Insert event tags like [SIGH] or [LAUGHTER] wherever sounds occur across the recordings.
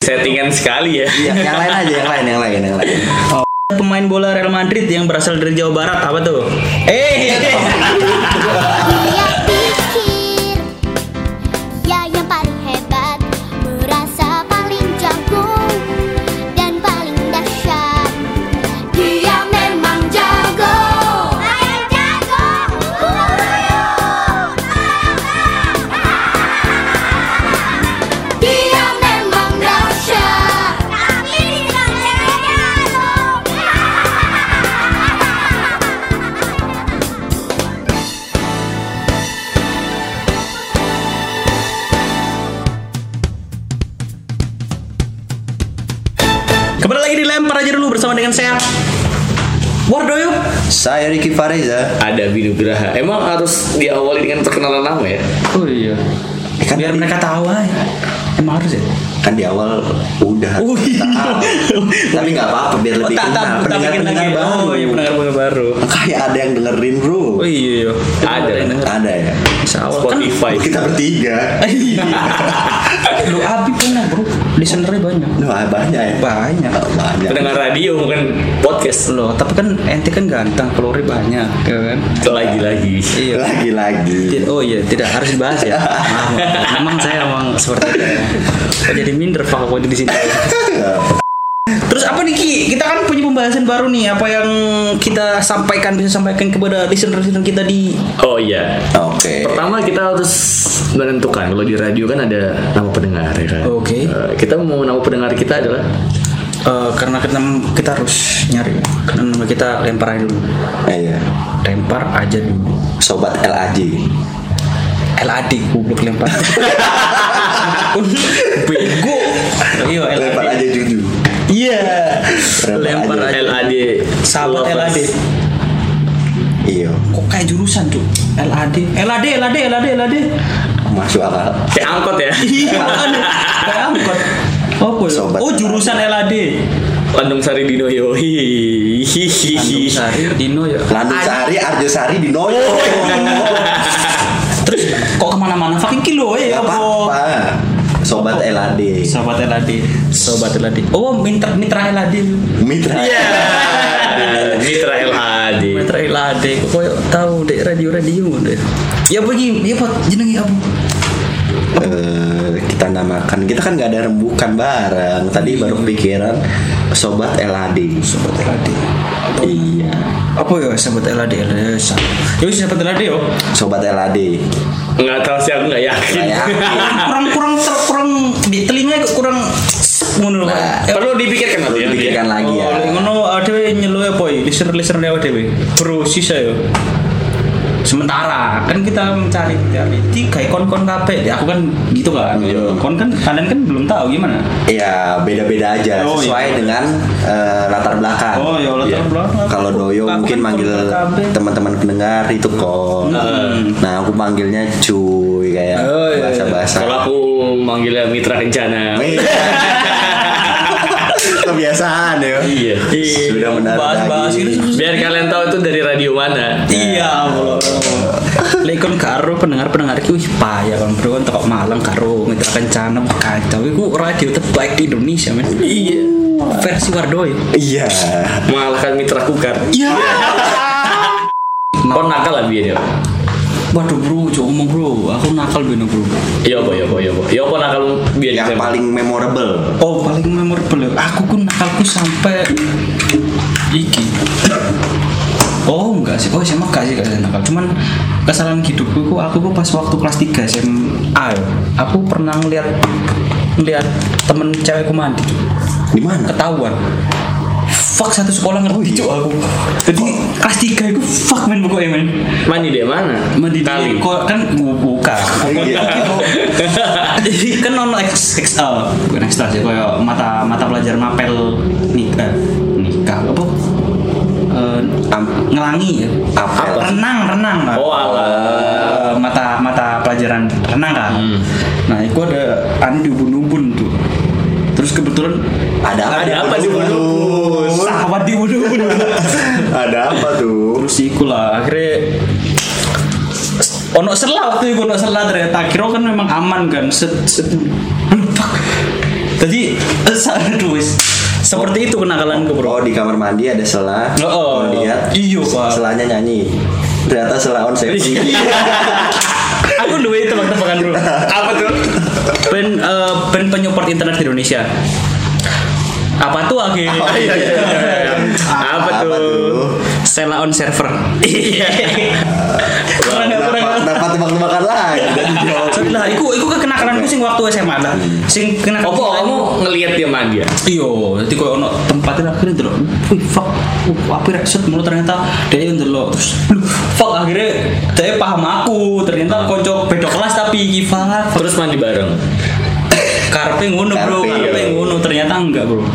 Settingan sekali ya. Iya, yang lain aja, yang lain, yang lain, yang lain. Pemain bola Real Madrid yang berasal dari Jawa Barat apa tuh? Eh, [LAUGHS] kembali lagi di lempar aja dulu bersama dengan saya Wardoyo. Saya Ricky Fareza. Ada Binu Graha. Emang harus diawali dengan perkenalan nama ya? Oh iya. Kan Biar tadi- mereka tahu aja. Emang harus ya? Kan di awal udah Oh, iya. tapi nggak apa-apa biar lebih tak kenal tak pendengar pendengar lagi. baru Oh iya pendengar pendengar baru. kayak ada yang dengerin bro Oh iya iya. Ada. yang denger. ada ya awal kan. Spotify. kita bertiga Iya. [LAUGHS] Lu Abi punya bro. Listenernya banyak. Wah, banyak ya Banyak. Oh, banyak Pendengar radio bukan podcast. Loh, tapi kan ente kan ganteng, kalori banyak, ya kan? Lagi-lagi. Iya. lagi-lagi Ti- Oh iya, tidak harus dibahas ya. [LAUGHS] Memang saya emang seperti itu. ya. Jadi minder pak waktu di sini. [LAUGHS] Terus apa nih Ki? Kita kan punya pembahasan baru nih. Apa yang kita sampaikan bisa sampaikan kepada listener-listener kita di Oh iya. oke Pertama kita harus menentukan kalau di radio kan ada nama pendengar ya kan. Oke. Eh, kita mau nama pendengar kita adalah Eh, karena kita kita harus nyari. Karena nama kita lempar aja dulu. Eh, iya Lempar aja dulu. sobat LAJ LAD goblok lempar. [LAUGHS] Bego. Iya, lempar LAD. aja jujur Iya. Lempar aja. LAD. Sahabat. LAD. iya Kok kayak jurusan tuh? LAD. LAD, LAD, LAD, LAD. masuk akal Kayak angkot ya. Iya, kan? Kayak angkot. Apa ya? Sobat Oh, jurusan LAD. Landung Sari Dino Yoi. Tanjung Sari, Dino ya. Landung Sari, Arjo Sari di Noyo Oh, Terus kok ke mana-mana? Fucking kilo ya. Gak Sobat LAD Sobat LAD. Sobat LAD. Oh, mitra mitra LAD. Mitra Iya. Mitra LAD. Mitra LAD. Kok tahu dek radio-radio deh. Ya bagi, ya pot jenenge apa? Eh, kita namakan kita kan nggak ada rembukan bareng tadi baru kepikiran sobat LAD Sobat LAD. Iya Apa ya sobat LAD? LAD. Yo sobat LAD yo. sobat LAD Nggak tahu sih aku nggak yakin. Kurang kurang ter- kurang di telinga kok kurang ngono. Nah, Eh, Perlu dipikirkan perlu nanti. dipikirkan lagi ya Oh, ngono ada nyelo apa ya? Listener-listener dewe dewe. Bro sisa yo. Sementara kan kita mencari mencari tiga kon-kon kabeh. Ya, aku kan gitu kan. Hmm. Kon kan kalian kan belum tahu gimana. Iya beda-beda aja Oh, sesuai iya. dengan eh, latar belakang. Oh, iya, latar Iya. belakang. Kalau Doyo Aku mungkin kan manggil kabeh. teman-teman pendengar itu kok. Nah aku panggilnya cuy kayak Oh, iya, iya. bahasa-bahasa. Kalau aku manggilnya Mitra Kencana. Iya. [LAUGHS] Kebiasaan ya. Iya. Sudah mendarat Bahas-bahas lagi. gitu. Biar kalian tahu itu dari radio mana. Iya, Allah. [LAUGHS] Lekon karo pendengar-pendengar ki wih payah kan bro kan tekok Malang karo mitra kencana kacau iku radio terbaik di Indonesia men. Iya. Versi Wardoy. Iya. Mengalahkan Mitra Kukar. Iya. Kau nakal lah biar ya. Waduh bro, coba ngomong bro, aku nakal bener bro. Iya apa ya apa ya apa. Ya apa nakal biar Yang paling memorable. Oh paling memorable aku pun nakalku sampai iki. Oh enggak sih, oh SMA enggak sih enggak sih nakal. Cuman kesalahan hidupku ku aku ku pas waktu kelas 3 SMA ya, aku pernah ngeliat ngeliat temen cewekku mandi. Di mana? ketahuan. Fuck satu sekolah ngerti. Cuk aku. Jadi kelas 3 itu fuck men pokoknya men. Mandi di mana? mandi di Kali. kok kan bu- buka. Iya. [LAUGHS] jadi kan non X, X eh, bukan ekstra sih kayak mata mata pelajaran mapel apa Am- ngelangi ya Apel. renang renang Kak. Oh, alah. Eh, mata mata pelajaran renang kan nah itu ada anu di ubun-ubun tuh terus kebetulan Ada apa? Ada apa di Ubun? sahabat di ubun-ubun [LAUGHS] Ada apa tuh? terus iku lah akhirnya ono selah waktu itu ono selah ternyata kira kan memang aman kan set set. Jadi aduh wis. Seperti itu kenakalanku, Bro. Oh di kamar mandi ada sela. Oh, Kalau lihat iya, Pak. selanya nyanyi. Ternyata sela on safety. [LAUGHS] Aku duwe tebak-tebakan bro. [LAUGHS] Apa tuh? Ben eh, ben penyupport internet di Indonesia. Apa tuh akhirnya? iya, iya, iya, iya. Apa Apa tuh? tuh? Sela on server. Iya. [LAUGHS] Kurang kurang. Dapat tebak-tebakan lagi. Dan dijawab. Lah, iku iku kekenakalanku sing waktu SMA lah. Sing kenakalan. Opo kamu ngelihat dia sama dia? Iya, jadi koyo ono tempatnya akhirnya ndelok. Wih, fuck. Uh, apa ya set mulu ternyata dia ndelok terus "Loh, fuck akhirnya dia paham aku. Ternyata konco beda kelas tapi iki fuck. Terus mandi bareng. Karpe ngono, Bro. Karpe, iya. ngono ternyata enggak, Bro.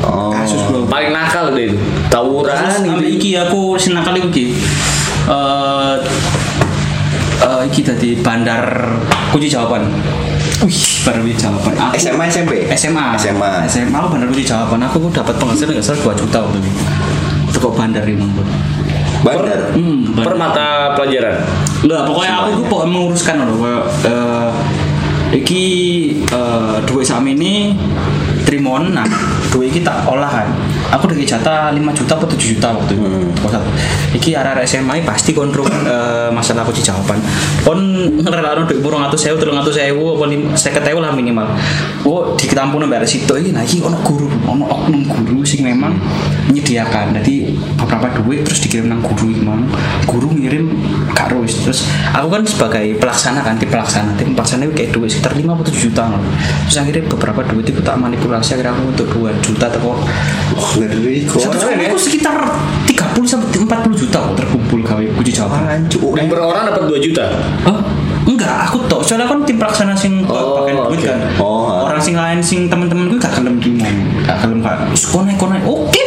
Oh. Kasus, Bro. Paling nakal deh itu. Tawuran gitu. ambil iki aku senakal iku iki. Eh eh, iki tadi bandar kunci jawaban. Wih, bandar kunci jawaban. Aku SMA SMP? SMA. SMA. SMA aku bandar kunci jawaban. Aku dapat penghasilan nggak salah 2 juta waktu itu. Teko bandar ini Bro. Bandar. Hmm, Per bandar. mata pelajaran. Lah pokoknya aku ku pokoknya menguruskan loh kayak eh iki eh duit sami ini trimon nah duit iki tak olah kan aku udah jatah 5 juta atau 7 juta waktu itu. Hmm. Iki arah SMA pasti kontrol eh, masalah aku jawaban kon ngerelakno duit burung atau sewu terus atau sewu apa lim- seket ewu lah minimal. Oh diketampung bayar situ iki. Nah iki ono guru ono oknum guru sing memang menyediakan jadi beberapa duit terus dikirim nang guru iki mang. Guru ngirim gak terus terus aku kan sebagai pelaksana kan tim pelaksana. Tim pelaksana itu kayak duit sekitar 5 atau 7 juta loh. terus akhirnya beberapa duit itu tak manipulasi. Akhirnya aku untuk 2 juta atau Kok. satu tahun itu sekitar 30 sampai 40 juta kok terkumpul gawe kunci jawaban Hancur. Yang per orang dapat 2 juta. Oh, enggak, aku tau. Soalnya kan tim pelaksana sing Oh, pakai duit oke. kan. Oh. Orang sing lain sing teman-teman gue gak kelem terima. Gak kelem gak. Kone kone. Oke.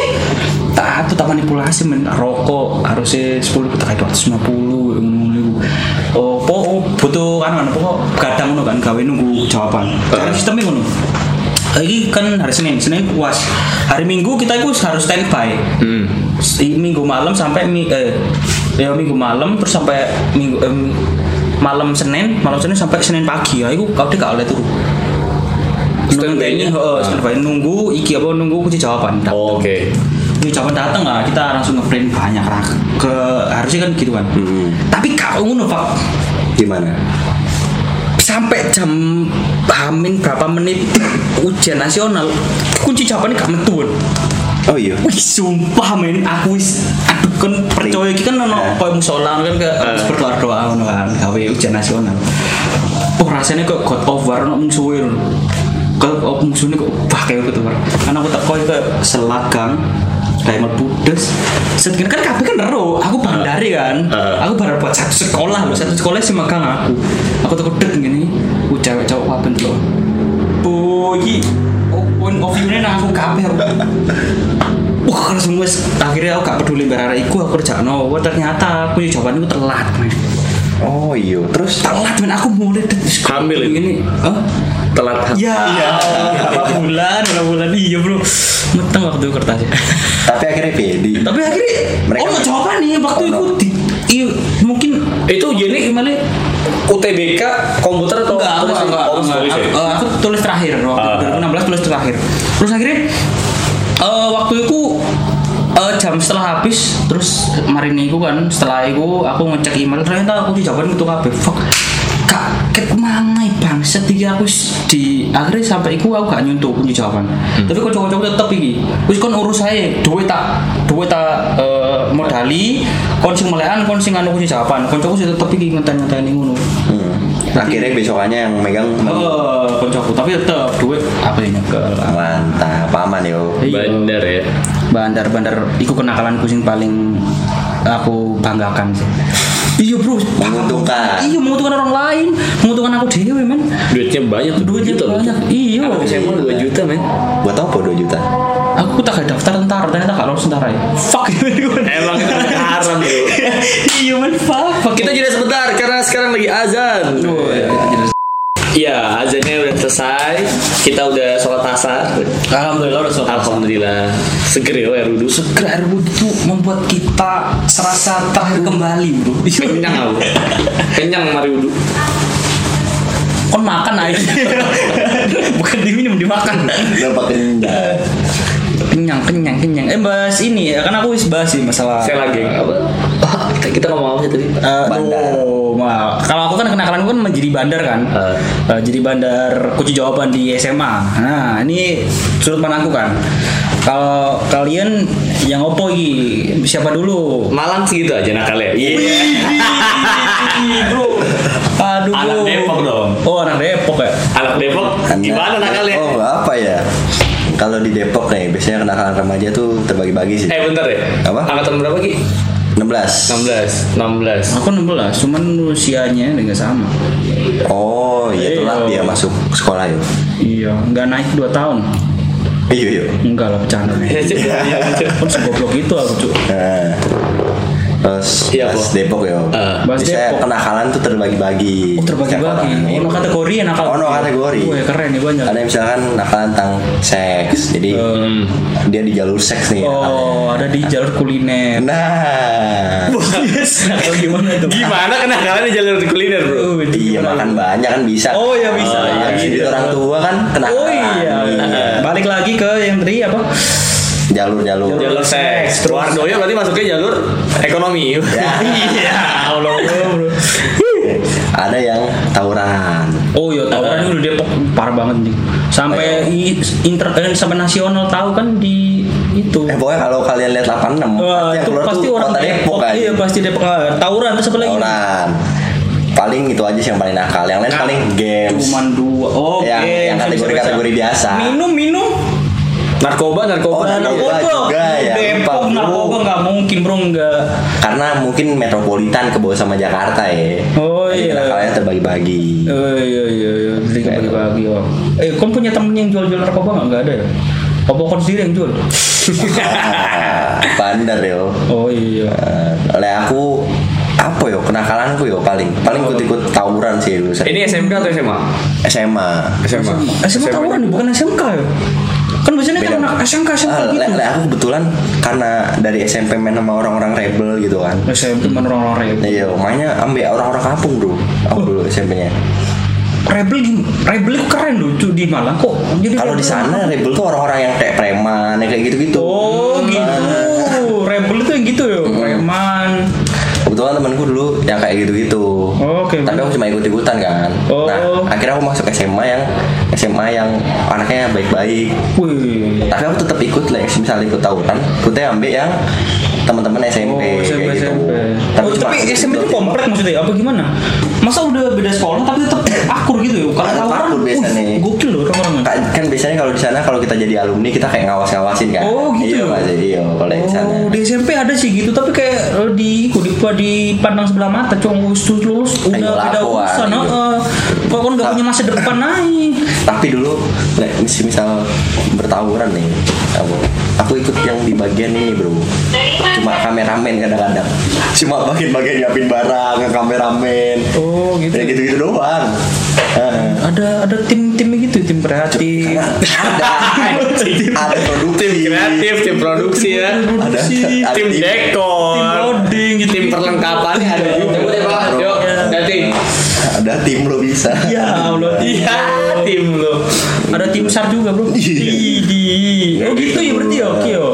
Tak tuh tak manipulasi men rokok harusnya 10 kita kayak 250 ngono iku. Oh, po oh, butuh kan kan pokok kadang ngono kan gawe nunggu jawaban. Cara sistemnya ngono. Ini kan hari Senin, Senin puas. Hari Minggu kita itu harus standby Hmm. Minggu malam sampai mi, eh, ya minggu malam terus sampai minggu em, malam Senin malam Senin sampai Senin pagi ya itu kau gak oleh turu Standby-nya? Heeh, standby nunggu iki apa nunggu kunci jawaban Oh, Oke. kunci jawaban datang lah kita langsung ngeprint banyak lah ke harusnya kan gitu kan Hmm. tapi kau ngono pak Gimana? Sampai jam hamin berapa menit ujian nasional kunci jawabannya gak metu. Oh iya. Wih sumpah men aku wis aduh kan percaya iki kan ono koyo musola kan ke berdoa doa ngono kan gawe ujian nasional. Oh rasanya kok God War ono musuhe lho. Kalau musuhnya kok bah kayak gitu kan. Karena aku tak koyo ke selagang kayak mlebu des. Sedikit kan kabeh kan ero, aku bandari kan. Heeh. Aku baru buat satu sekolah loh, satu sekolah sih magang aku. Aku tuh dek gini, ku cewek cowok apa tuh. Oh, iki oh, of view-nya nang aku kabeh. Wah, langsung wes akhirnya aku gak peduli barara iku aku kerja no. Wah, ternyata aku jawaban itu telat. men. Oh iya. Terus Telat men aku mulai. Hamil ini. Hah? Telat. Ya, [LAUGHS] berapa bulan, bulan iya bro. Meteng waktu kertasnya. [LAUGHS] tapi akhirnya pede. Tapi akhirnya, Mereka- oh jawaban nih waktu Oh, itu di, iya, mungkin Itu jadi gimana? UTBK komputer atau enggak, aku tulis? enggak, Oh, enggak, tulis ya? aku, eh, aku tulis terakhir waktu Ah. 2016 tulis terakhir. Terus akhirnya eh, waktu itu eh, jam setelah habis terus kemarin itu kan setelah itu aku ngecek email ternyata aku jawaban itu kabeh fuck kak ket mangai bangset iki aku di akhirnya sampai iku aku gak nyuntuk kunci jawaban tapi kok cowok-cowok tetep iki wis kon urus saya duit tak duit tak eh, modali kon sing melekan kon sing anu kunci jawaban kon cowok sih tetep iki ngenteni-ngenteni ngono Hmm. Akhirnya besokannya yang megang Oh, koncoku tapi tetep duit apa ya nyekel. mantap, paman yo. Bandar ya. Bandar-bandar iku kenakalanku sing paling aku banggakan sih. Iya bro, Menguntungkan. Iya menguntungkan orang lain, menguntungkan aku dewe men. Duitnya banyak tuh. Duitnya Duit loh. banyak. Iya. Anak SMA 2 juta men. Buat apa 2 juta? Aku tak kayak daftar tentara, ternyata gak lolos tentara ya. Fuck Emang itu haram bro. [LAUGHS] Iya men, fuck. fuck. Kita jeda sebentar karena sekarang lagi azan. Oh, iya, kita jelas. Iya, azannya udah selesai. Kita udah sholat asar. Alhamdulillah udah selesai. Alhamdulillah. Seger ya air wudhu. Segera air wudhu itu membuat kita serasa terakhir kembali bro. Kenyang aku. Kenyang mari wudhu. kon makan air [LAUGHS] bukan diminum dimakan Udah kenyang. Kenyang kenyang kenyang eh bahas ini ya kan aku wis bahas sih masalah Saya lagi apa? Ah, [LAUGHS] kita, ngomong apa sih tadi? Eh, Bandar. ma- kalau aku kan kenakalan kan menjadi bandar kan Eh. Eh, jadi bandar kunci jawaban di SMA nah ini sudut pandangku kan kalau kalian yang opo iki siapa dulu Malang segitu aja nakalnya. Iya. Bro aduh Anak. Depok dong. oh anak Depok ya Anak Depok gimana nakalnya? Oh apa ya? Kalau di Depok nih biasanya kenakalan remaja tuh terbagi-bagi sih. Eh bentar ya. Apa? Angkatan berapa Ki? 16. 16. 16. aku 16 cuman usianya nggak sama Oh, iya telat Iya. dia masuk sekolah ya. iya nggak naik 2 tahun Iya, iya. enggak lah bercanda kan segoblok itu aku cuy Terus Iya. Depok ya. Bahas Biasanya Depok. kenakalan tuh terbagi-bagi. Oh terbagi-bagi. Setiap Oh, kategori ya nakal. Oh, no kategori. Wah, keren nih banyak. Ada yang misalkan nakalan tentang seks. Jadi Hmm. dia di jalur seks nih. Oh, ada di jalur kuliner. Nah. [LAUGHS] Yes. Gimana tuh? Gimana kenakalan di jalur kuliner, Bro? Oh, itu Iya makan banyak kan bisa. Oh, iya, bisa. Oh, iya, Gitu. Jadi orang tua kan kenakalan. Oh iya. Iya. Balik lagi ke yang tadi apa? Jalur-jalur. Jalur seks. Terus- Wardoyo berarti masuknya jalur ekonomi. [LAUGHS] Iya, Allah. Ada yang tawuran. Oh iya, tawuran ini udah Depok parah banget nih. Sampai i- inter eh, sampai nasional tahu kan di itu. Eh pokoknya kalau kalian lihat 86 Wah, yang itu keluar pasti tuh orang kota Depok kan. Iya, pasti Depok. Ah, Tawuran terus apa lagi? Tawuran. Paling itu aja sih yang paling nakal. Yang lain paling games. Cuman dua. Oh, Yang- games. yang kategori-kategori biasa. Minum, minum. Narkoba, narkoba. Oh, narkoba. juga ya, Depok lupa, bro. narkoba nggak mungkin bro nggak. Karena mungkin metropolitan ke bawah sama Jakarta ya. Oh, Jadi iya. nakalnya terbagi-bagi. Oh iya iya iya. Jadi Kayak bagi-bagi oh. Eh, kamu punya temen yang jual-jual narkoba nggak? Nggak ada ya? Apa kau sendiri yang jual? [LAUGHS] Bandar yo. Oh iya. Eh, oleh aku apa yo kenakalanku yo paling paling ikut-ikut tawuran sih dulu. Ini SMK atau SMA? SMA. SMA. SMA tawuran nih, bukan SMK ya? Kan biasanya kan anak SMK SMK Ah, gitu. aku kebetulan karena dari SMP main sama orang-orang rebel gitu kan. SMP mana orang-orang rebel. Iya, mainnya ambil orang-orang kampung bro. Aku dulu SMP-nya. Rebel rebel itu keren loh cuy di Malang kok. Jadi Kalau di sana rebel tuh orang-orang yang kayak preman, kayak gitu-gitu. Oh gitu. Rebel itu yang gitu ya, preman. Kebetulan temanku dulu yang kayak gitu-gitu. Oh, oke. Tapi aku cuma ikut-ikutan kan. Oh. Nah, akhirnya aku masuk SMA yang SMA yang anaknya baik-baik. Wih. Tapi aku tetap ikut lah, misalnya ikut tawuran, aku ambil yang teman-teman SMP. Oh, SMP, gitu. SMP. Tapi, oh, tapi SMP itu komplek maksudnya apa gimana? Masa udah beda sekolah tapi tetap akur gitu ya? Kalau tawuran, akur biasanya. gokil loh orang-orang. Kan, kan biasanya kalau di sana kalau kita jadi alumni kita kayak ngawas-ngawasin kan. Oh gitu. Iya, Mas. Iya, kalau di sana. Oh, di SMP ada sih gitu, tapi kayak eh, di di dipandang sebelah mata, cuma lulus lulus udah Ayo beda urusan. gitu. Heeh. Kok kan nggak punya masa depan naik? Tapi dulu mis- misal bertawuran nih, aku, aku ikut yang di bagian ini bro. Cuma kameramen kadang-kadang. Cuma bagian-bagian nyiapin barang, kameramen. Oh gitu. Ya gitu-gitu doang. Heeh. Ada ada tim-tim gitu, tim kreatif. ada [LAUGHS] ada produksi Tim kreatif, tim produksi ya. ada Tim dekor. tim loading gitu. Tim perlengkapan ada juga. Tim lo bisa Ya Allah, [LAUGHS] Iya, tim lo. ada tim sar juga bro. Iya. Di, oh gitu ya berarti ya, oke yo.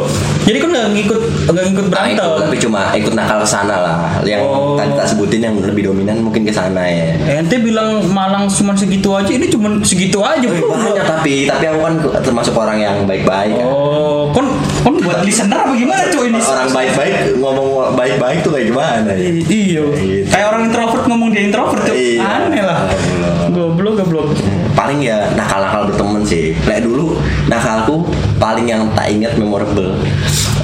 Jadi kan nggak ngikut nggak ngikut Nah, berantem. ikut, tapi cuma ikut nakal ke sana lah yang Oh. tadi tak sebutin yang lebih dominan mungkin ke sana ya Ente bilang Malang cuma segitu aja, ini cuma segitu aja Eh, banyak tapi tapi aku kan termasuk orang yang baik-baik kan. Oh, kon kon buat listener apa gimana cuy ini? orang baik-baik ngomong baik-baik tuh kayak gimana ya Iya. Gitu. Kayak orang introvert ngomong dia introvert tuh. Iya. Aneh lah. Goblok goblok. paling ya nakal-nakal berteman sih kayak dulu nakalku paling yang tak ingat memorable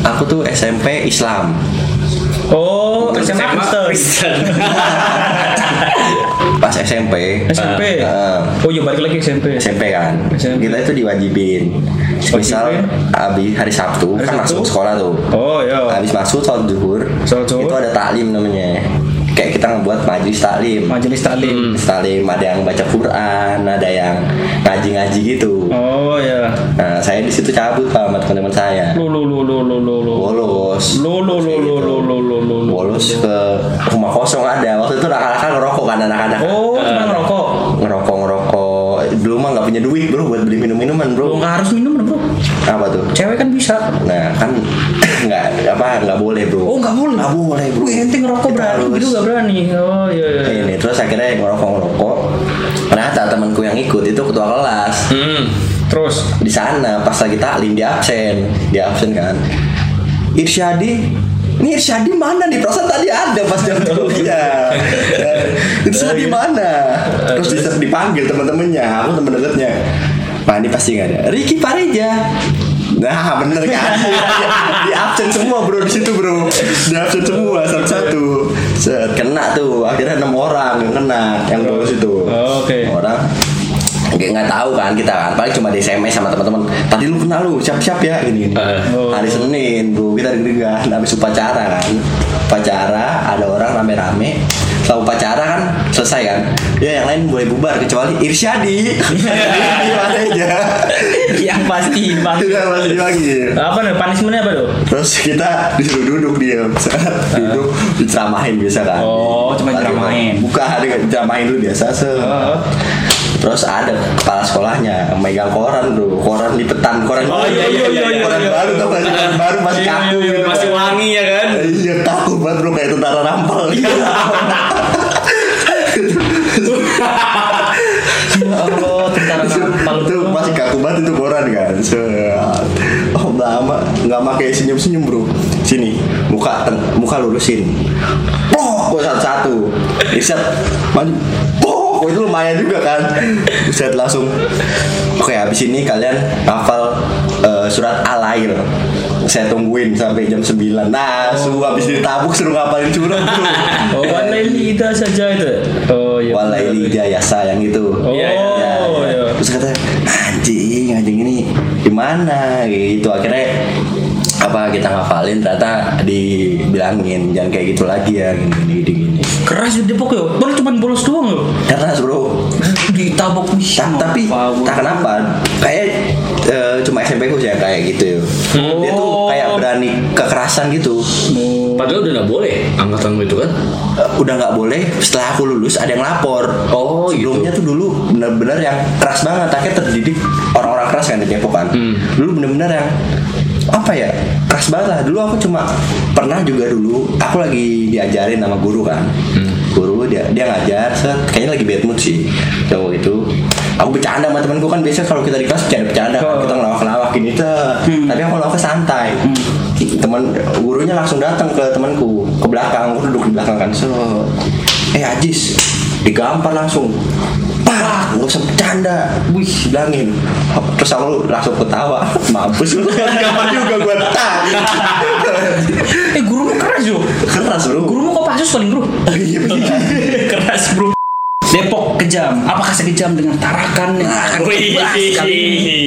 aku tuh SMP Islam Oh, Kristen. Kristen. [LAUGHS] pas SMP SMP. eh, Oh iya balik lagi SMP. SMP kan SMP. kita itu diwajibin misal habis hari Sabtu Hari kan Sabtu? masuk sekolah tuh Oh iya. habis masuk sholat zuhur Sholat zuhur. itu ada taklim namanya kayak kita ngebuat majelis taklim Majelis taklim. Taklim ada yang baca Quran ada yang ngaji-ngaji gitu Oh iya. nah saya di situ cabut Pak, sama teman-teman saya Lu lu lu lu lu lu lu. bolos Lu lu lu lu lu lu lu lu. lu. bolos ke rumah kosong ada waktu itu nakal-nakal ngerokok kan anak-anak Oh, cuma ngerokok. ngerokok ngerokok rumah nggak punya duit bro buat beli minum minuman Oh, bro nggak harus minum bro. apa tuh Cewek kan bisa. nah kan nggak apa nggak boleh bro. Oh nggak boleh. nggak boleh bro. Wih, ente ngerokok Kita berani, harus- gitu nggak berani. Oh iya iya. ini terus akhirnya ngerokok ngerokok. Ternyata temanku yang ikut itu ketua kelas. Hmm. Terus. di sana pas lagi taklim dia absen. Dia absen kan. Irsyadi ini Irsyadi mana nih? Perasaan tadi ada pas jam [LAUGHS] ya Irsyadi mana? Terus dipanggil teman-temannya aku temen deketnya Nah ini pasti nggak ada. Ricky Pareja Nah bener kan? [LAUGHS] Di absen semua bro di situ bro. Di absen semua satu-satu. Set, Kena tuh. Akhirnya enam orang yang kena Yang bolos itu Oh, oke. Orang. Nggak, nggak tahu kan kita kan. Paling cuma di SMS sama teman-teman. Tadi lu kenal lu? Siap-siap ya? Gini, gini. Eh. Oh. hari Senin bro. Kita deg-degan. Habis upacara kan. Upacara ada orang rame-rame setelah upacara kan selesai kan ya yang lain boleh bubar kecuali Irsyadi [LAUGHS] gimana aja Yang pasti pasti. kita masih lagi Apa nih? Punishmentnya apa tuh? terus kita disuruh duduk dia [LAUGHS] duduk diceramahin biasa kan Oh, cuma ceramahin. buka dia ceramahin dulu biasa se Oh. Terus ada kepala sekolahnya yang megang koran bro, koran lipetan, koran Oh, iya, iya, iya, iya, koran iya. baru tau gak sih? koran baru masih Iya, kaku iya, iya, gitu. Masih wangi ya kan? Iya kaku banget bro kayak tentara rampal. Ya [LAUGHS] banget itu koran kan. Set. Oh lama nggak pakai senyum senyum bro. Sini muka ten- muka lurusin. Oh, satu satu. Iset maju. Oh, itu lumayan juga kan. Buset langsung. Oke habis ini kalian hafal eh, surat Al-Air. Saya tungguin sampai jam 9 Nah, suruh habis ditabuk suruh ngapalin surat bro. Oh, Walaili ida saja itu. Oh iya. Walaili jayasa yang itu. Oh, Ya, ya. iya. Terus katanya anjing, anjing ini gimana gitu. Akhirnya apa kita ngapalin ternyata dibilangin jangan kayak gitu lagi ya gini gini gini. Keras ya Depok ya. Baru cuma bolos doang loh. Karena bro, Ditabok nih. Ta- tapi tak kenapa kayak eh, cuma SMP ku sih yang kayak gitu. Dia tuh Oh. kayak berani kekerasan gitu. Padahal udah nggak boleh angkatan itu kan? Eh, udah nggak boleh setelah aku lulus ada yang lapor Oh, gitu. sebelumnya tuh dulu bener-bener yang keras banget akhirnya terdidik orang-orang keras kan di Depok kan Hmm. dulu bener-bener yang apa ya keras banget lah dulu aku cuma pernah juga dulu aku lagi diajarin sama guru kan Hmm. guru dia dia ngajar set kayaknya lagi bad mood sih cowok itu aku bercanda sama temanku kan biasa kalau kita di kelas bercanda-bercanda kan Oh. kita ngelawak-ngelawak gini tuh tapi aku ngelawaknya santai teman gurunya langsung datang ke temanku ke belakang aku duduk di belakang kan so eh Ajis digampar langsung Pak, nggak usah bercanda, wih bilangin. Terus aku langsung ketawa, [LAUGHS] mampus lu gampar juga gue tak. Eh gurumu keras yo. Keras bro. Gurumu kok pasus paling bro. [LAUGHS] Iya bener. keras bro. Depok kejam. Apakah sekejam dengan Tarakan yang akan kita bahas kali ini?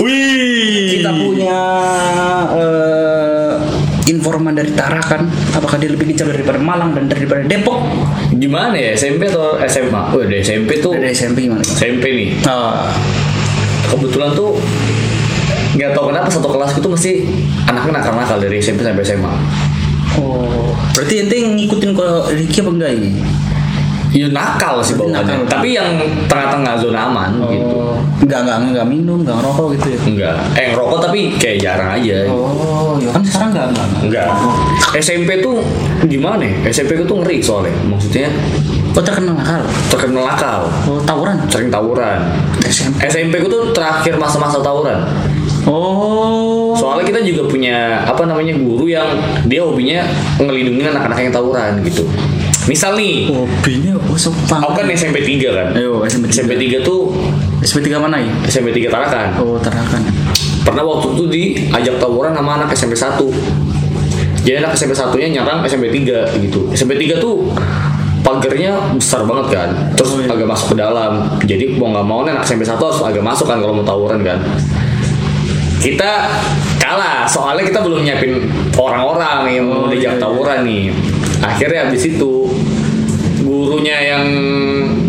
Wih. Kita punya eh, informan dari Tarakan. Apakah dia lebih kejam daripada Malang dan daripada Depok? Gimana ya SMP atau SMA? Oh, dari SMP tuh. Dari SMP gimana? SMP nih. Ah, Kebetulan tuh nggak tahu kenapa satu kelas itu mesti anaknya nakal-nakal dari SMP sampai SMA. oh, berarti ente ngikutin ke Ricky apa enggak ini? Ya nakal sih bawaannya. Tapi yang tengah-tengah zona aman gitu. Oh, enggak enggak enggak minum, enggak ngerokok gitu ya? Enggak. Eh ngerokok tapi kayak jarang aja. Oh, ya kan sekarang enggak enggak. enggak. Enggak. SMP tuh gimana ya? SMP tuh ngeri soalnya. Maksudnya Oh terkenal nakal. terkenal nakal. Oh tawuran. Sering tawuran. SMP. SMP ku tuh terakhir masa-masa tawuran. Oh. Soalnya kita juga punya apa namanya guru yang dia hobinya ngelindungin anak-anak yang tawuran gitu. Misal nih, Hobinya oh sepang. aku kan SMP 3 kan. Ayo SMP SMP 3 tuh SMP 3 mana ya? SMP 3 Tarakan. Oh Tarakan. Pernah waktu itu diajak tawuran sama anak SMP 1 Jadi anak SMP 1 nya nyerang SMP 3 gitu SMP 3 tuh pagernya besar banget kan Terus Oh, iya. agak masuk ke dalam Jadi mau nggak mau anak SMP 1 harus agak masuk kan kalau mau tawuran kan Kita kalah soalnya kita belum nyiapin orang-orang yang mau Oh, diajak iya, iya. tawuran nih Akhirnya habis itu gurunya yang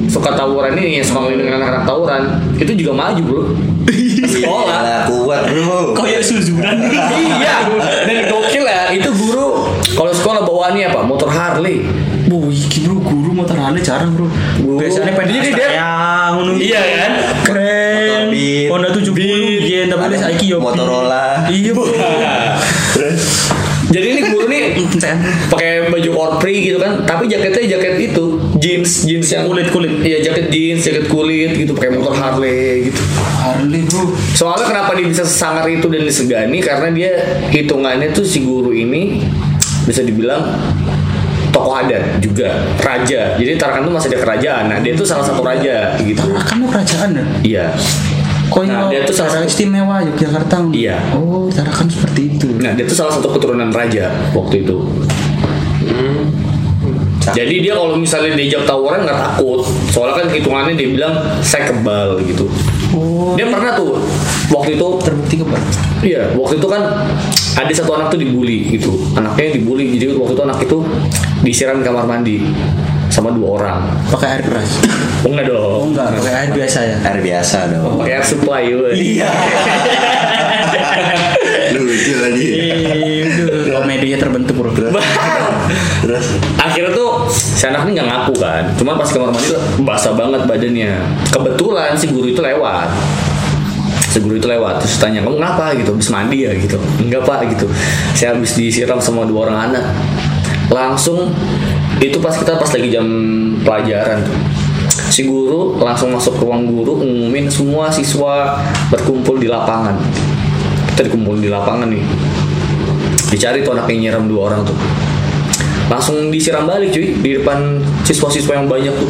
suka tawuran ini yang suka ngelindungin anak-anak tawuran itu juga maju bro ke sekolah kuat bro. Kayak suzuran. iya dan gokil ya itu guru kalau sekolah bawaannya apa motor Harley Bu, iki bro, guru motor Harley jarang bro. Guru. Biasanya Astag dia- yang. Iya kan? Keren. Honda 70 Iya tapi Ada saiki yo Motorola. Iya bro [LAUGHS] pakai baju korpri gitu kan, tapi jaketnya jaket itu jeans jeans yang Kulit, kulit. Iya jaket jeans, jaket kulit gitu, pakai motor Harley gitu. Harley bro Soalnya kenapa dia bisa sesangar itu dan disegani karena dia hitungannya tuh si guru ini bisa dibilang tokoh adat juga raja. Jadi Tarakan tuh masih ada kerajaan. Nah dia tuh salah satu raja gitu. Kan lo kerajaan ya Iya. Kok Nah, dia tuh satu- istimewa Yogyakarta Iya. Oh Tarakan seperti itu Nah dia tuh salah satu keturunan raja waktu itu. Jadi dia kalau misalnya diajak tawuran nggak takut. Soalnya kan hitungannya dia bilang saya kebal gitu. Oh Dia pernah tuh waktu itu terbukti kebal Iya, waktu itu kan ada satu anak tuh dibully gitu. Anaknya dibully, jadi waktu itu anak itu disiram di kamar mandi sama dua orang. Pakai air keras [LAUGHS] Oh enggak Oh dong. enggak pakai air biasa ya air biasa dong. Pakai air supply [LAUGHS] woy. Iya. [LAUGHS] Lucu lagi. Komedinya terbentuk bro. Terus Akhirnya tuh si anak ini nggak ngaku kan. Cuman pas kamar mandi tuh basah banget badannya. Kebetulan si guru itu lewat. Si guru itu lewat terus tanya kamu ngapa gitu habis mandi ya gitu enggak pak gitu saya habis disiram sama dua orang anak langsung itu pas kita pas lagi jam pelajaran tuh. Si guru langsung masuk ke ruang guru ngumumin semua siswa berkumpul di lapangan. Kita dikumpul di lapangan nih. Dicari tuh anak yang nyiram dua orang tuh. Langsung disiram balik cuy di depan siswa-siswa yang banyak tuh.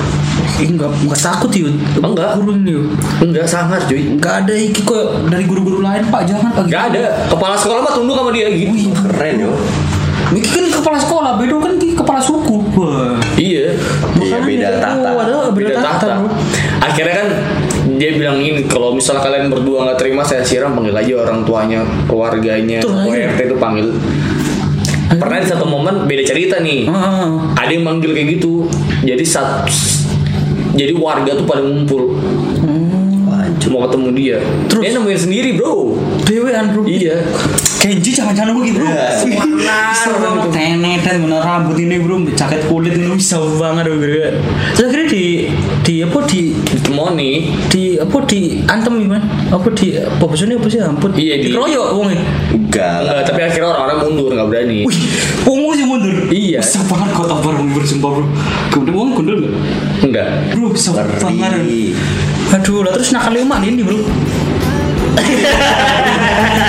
Enggak enggak takut yuk. Enggak. Guru ini yuk. enggak sangar cuy. Enggak ada iki kok dari guru-guru lain Pak, jangan Pak. enggak ada. Kepala sekolah mah tunduk sama dia gitu. Keren yo. Iki kan kepala sekolah, bedo kan kepala suku. Wah. iya Iya beda tata. Oh, ada beda, bro. akhirnya kan dia bilang ini kalau misalnya kalian berdua nggak terima saya siram panggil aja orang tuanya keluarganya. ORT itu panggil pernah di satu momen beda cerita nih Ah, ada yang manggil kayak gitu jadi saat jadi warga tuh pada ngumpul mau ketemu dia Terus? dia nemuin sendiri bro dewean bro. iya Kenji jangan-jangan begitu bro. Iya. [LAUGHS] Banget. Tenet bener rambut ini bro, jaket kulit ini bisa banget bro. Terus akhirnya di di apa di ditemoni di apa di antem gimana? Apa di apa maksudnya apa sih ampun? Iya, di- dikeroyok wongnya. Enggak tapi akhirnya orang-orang mundur nggak berani Wih, wong sih mundur. Iya. Bisa banget kota baru bersumpah bro. Kemudian wong kundul nggak? enggak Bro, bisa banget. Aduh, lah terus nakal lima ini bro. [LAUGHS]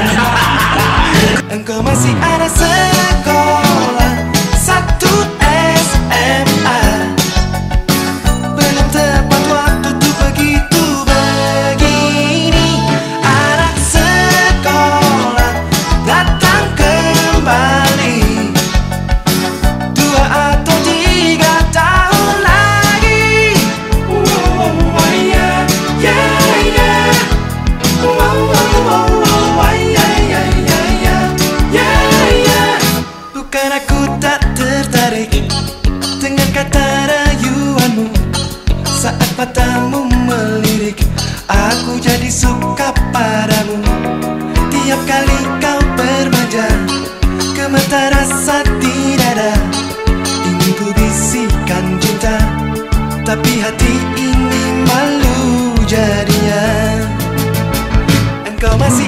terasa di dada Ingin ku bisikan cinta Tapi hati ini malu jadinya. Engkau masih